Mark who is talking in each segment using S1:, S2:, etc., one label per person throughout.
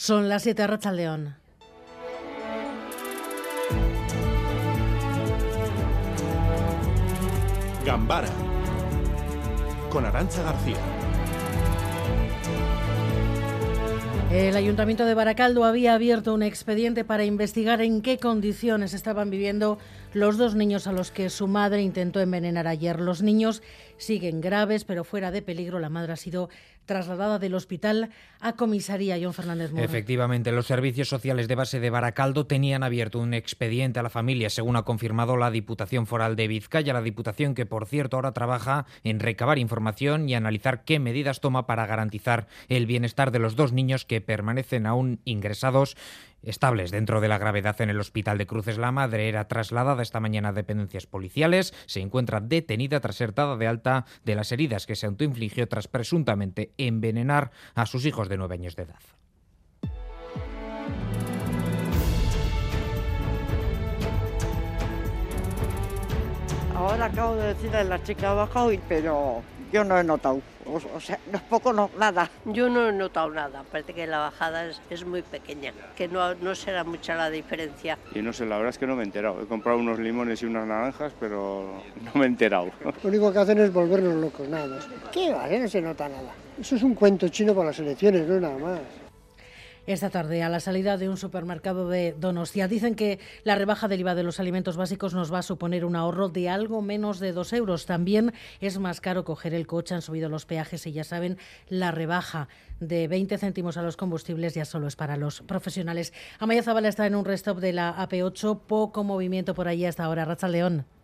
S1: Son las 7 de León.
S2: Gambara con Arancha García.
S1: El Ayuntamiento de Baracaldo había abierto un expediente para investigar en qué condiciones estaban viviendo los dos niños a los que su madre intentó envenenar ayer. Los niños siguen graves, pero fuera de peligro. La madre ha sido trasladada del hospital a comisaría. John Fernández Mora.
S3: Efectivamente, los servicios sociales de base de Baracaldo tenían abierto un expediente a la familia, según ha confirmado la Diputación Foral de Vizcaya, la Diputación que, por cierto, ahora trabaja en recabar información y analizar qué medidas toma para garantizar el bienestar de los dos niños que permanecen aún ingresados estables dentro de la gravedad en el hospital de Cruces. La madre era trasladada esta mañana a dependencias policiales. Se encuentra detenida tras ser dada de alta de las heridas que se autoinfligió tras presuntamente envenenar a sus hijos de nueve años de edad.
S4: Ahora acabo de decirle a la chica abajo, pero yo no he notado. O, sea, no es poco, no, nada.
S5: Yo no he notado nada. Parece que la bajada es, muy pequeña, que no, no será mucha la diferencia.
S6: Y no sé, la verdad es que no me he enterado. He comprado unos limones y unas naranjas, pero no me he enterado.
S7: Lo único que hacen es volvernos locos, nada más. ¿Qué va? No se nota nada. Eso es un cuento chino para las elecciones, no es nada más
S1: esta tarde a la salida de un supermercado de Donostia. Dicen que la rebaja del IVA de los alimentos básicos nos va a suponer un ahorro de algo menos de dos euros. También es más caro coger el coche, han subido los peajes y ya saben, la rebaja de 20 céntimos a los combustibles ya solo es para los profesionales. Amaya Zabala está en un restop de la AP8, poco movimiento por allí hasta ahora. Racha León.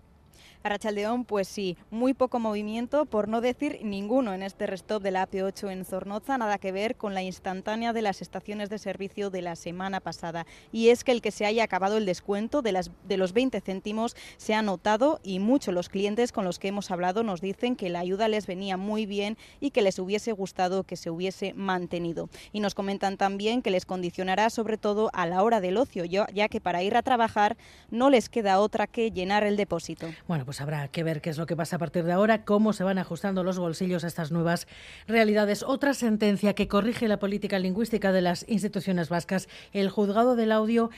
S8: Arrachaldeón, pues sí, muy poco movimiento, por no decir ninguno en este restop de la AP8 en Zornoza, nada que ver con la instantánea de las estaciones de servicio de la semana pasada. Y es que el que se haya acabado el descuento de, los 20 céntimos se ha notado y mucho los clientes con los que hemos hablado nos dicen que la ayuda les venía muy bien y que les hubiese gustado que se hubiese mantenido. Y nos comentan también que les condicionará sobre todo a la hora del ocio, ya que para ir a trabajar no les queda otra que llenar el depósito.
S1: Pues pues habrá que ver qué es lo que pasa a partir de ahora, cómo se van ajustando los bolsillos a estas nuevas realidades. Otra sentencia que corrige la política lingüística de las instituciones vascas, el juzgado del audio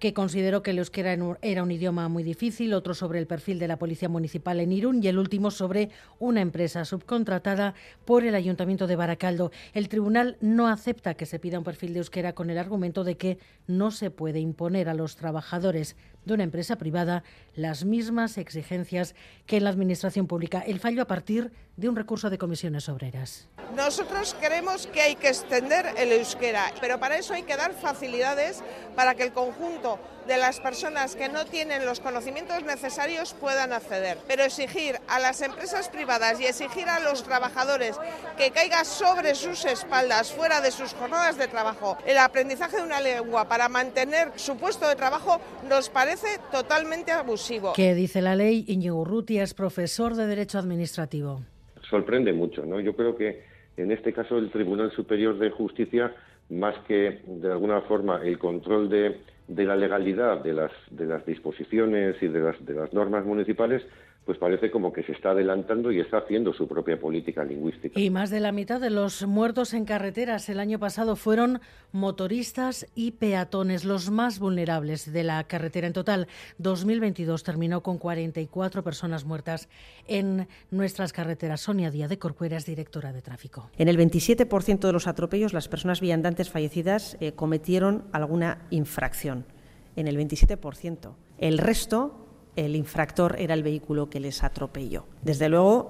S1: que consideró que el euskera era un idioma muy difícil, otro sobre el perfil de la Policía Municipal en Irún y el último sobre una empresa subcontratada por el Ayuntamiento de Baracaldo. El tribunal no acepta que se pida un perfil de euskera con el argumento de que no se puede imponer a los trabajadores de una empresa privada las mismas exigencias que en la Administración Pública. El fallo a partir de un recurso de comisiones obreras.
S9: Nosotros creemos que hay que extender el euskera, pero para eso hay que dar facilidades para que el conjunto de las personas que no tienen los conocimientos necesarios puedan acceder. Pero exigir a las empresas privadas y exigir a los trabajadores que caiga sobre sus espaldas, fuera de sus jornadas de trabajo, el aprendizaje de una lengua para mantener su puesto de trabajo nos parece totalmente abusivo.
S1: ¿Qué dice la ley? Iñigo Urrutia es profesor de Derecho Administrativo.
S10: Sorprende mucho, ¿no? Yo creo que en este caso el Tribunal Superior de Justicia, más que de alguna forma el control de de la legalidad de las, de las disposiciones y de las, de las normas municipales, pues parece como que se está adelantando y está haciendo su propia política lingüística.
S1: Y más de la mitad de los muertos en carreteras el año pasado fueron motoristas y peatones, los más vulnerables de la carretera. En total, 2022 terminó con 44 personas muertas en nuestras carreteras. Sonia Díaz de Corcuera es directora de tráfico.
S11: En el 27% de los atropellos, las personas viandantes fallecidas eh, cometieron alguna infracción. En el 27%. El resto el infractor era el vehículo que les atropelló. Desde luego,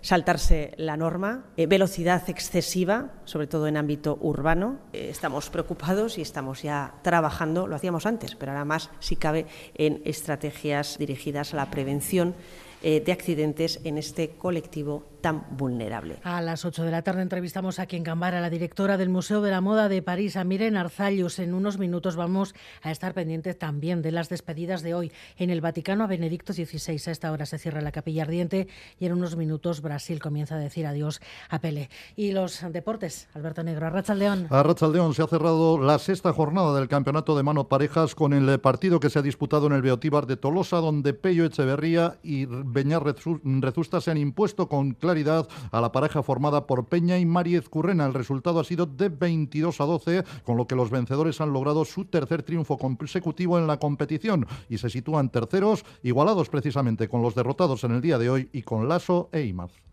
S11: saltarse la norma, eh, velocidad excesiva, sobre todo en ámbito urbano. Eh, estamos preocupados y estamos ya trabajando, lo hacíamos antes, pero ahora más si cabe en estrategias dirigidas a la prevención eh, de accidentes en este colectivo tan vulnerable.
S1: A las 8 de la tarde entrevistamos aquí en Gambara a la directora del Museo de la Moda de París, a Miren Arzallus. En unos minutos vamos a estar pendientes también de las despedidas de hoy. En el Vaticano a Benedicto XVI a esta hora se cierra la capilla ardiente y en unos minutos Brasil comienza a decir adiós a Pele. Y los deportes, Alberto Negro, a León.
S12: A León se ha cerrado la sexta jornada del campeonato de mano parejas con el partido que se ha disputado en el Beotíbar de Tolosa, donde Pello Echeverría y Beñar Rezusta se han impuesto con claridad a la pareja formada por Peña y Mariez Currena. El resultado ha sido de 22 a 12, con lo que los vencedores han logrado su tercer triunfo consecutivo en la competición y se sitúan terceros, igualados precisamente con los derrotados en el día de hoy y con Lasso e Imaz.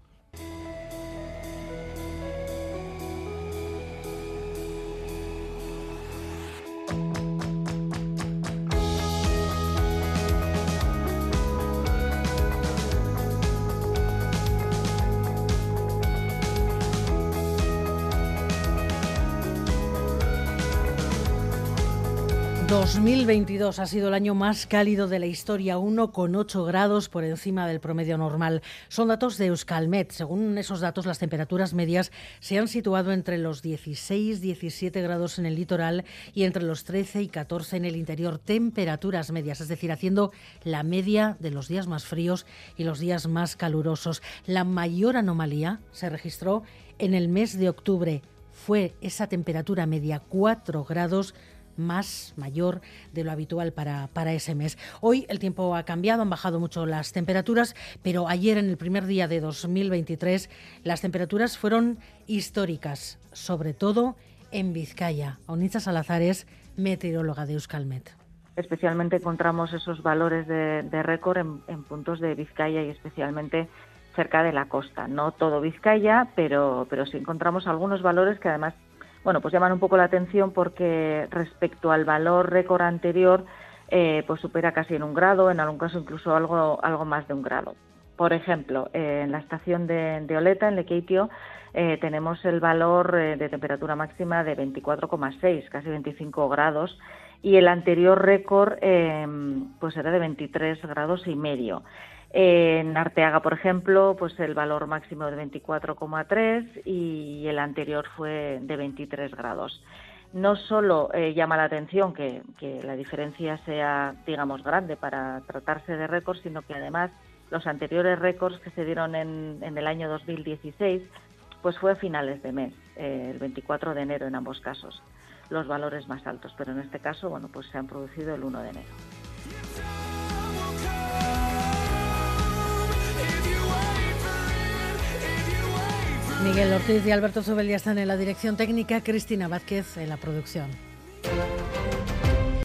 S1: 2022 ha sido el año más cálido de la historia, 1,8 grados por encima del promedio normal. Son datos de Euskalmet. Según esos datos, las temperaturas medias se han situado entre los 16 17 grados en el litoral y entre los 13 y 14 en el interior. Temperaturas medias, es decir, haciendo la media de los días más fríos y los días más calurosos. La mayor anomalía se registró en el mes de octubre. Fue esa temperatura media 4 grados más mayor de lo habitual para, para ese mes. Hoy el tiempo ha cambiado, han bajado mucho las temperaturas, pero ayer en el primer día de 2023 las temperaturas fueron históricas, sobre todo en Vizcaya. Onitza Salazar es meteoróloga de Euskalmet.
S13: Especialmente encontramos esos valores de, récord en, en puntos de Vizcaya y especialmente cerca de la costa. No todo Vizcaya, pero, pero sí encontramos algunos valores que además bueno, pues llaman un poco la atención porque respecto al valor récord anterior, eh, pues supera casi en un grado, en algún caso incluso algo, algo más de un grado. Por ejemplo, eh, en la estación de, Oleta, en Lequeitio, eh, tenemos el valor de temperatura máxima de 24,6, casi 25 grados, y el anterior récord pues era de 23 grados y medio. En Arteaga, por ejemplo, pues el valor máximo de 24,3 y el anterior fue de 23 grados. No solo eh, llama la atención que, la diferencia sea, digamos, grande para tratarse de récords, sino que además los anteriores récords que se dieron en, el año 2016, pues fue a finales de mes, eh, el 24 de enero en ambos casos, los valores más altos. Pero en este caso, bueno, pues se han producido el 1 de enero.
S1: Miguel Ortiz y Alberto ya están en la dirección técnica, Cristina Vázquez en la producción.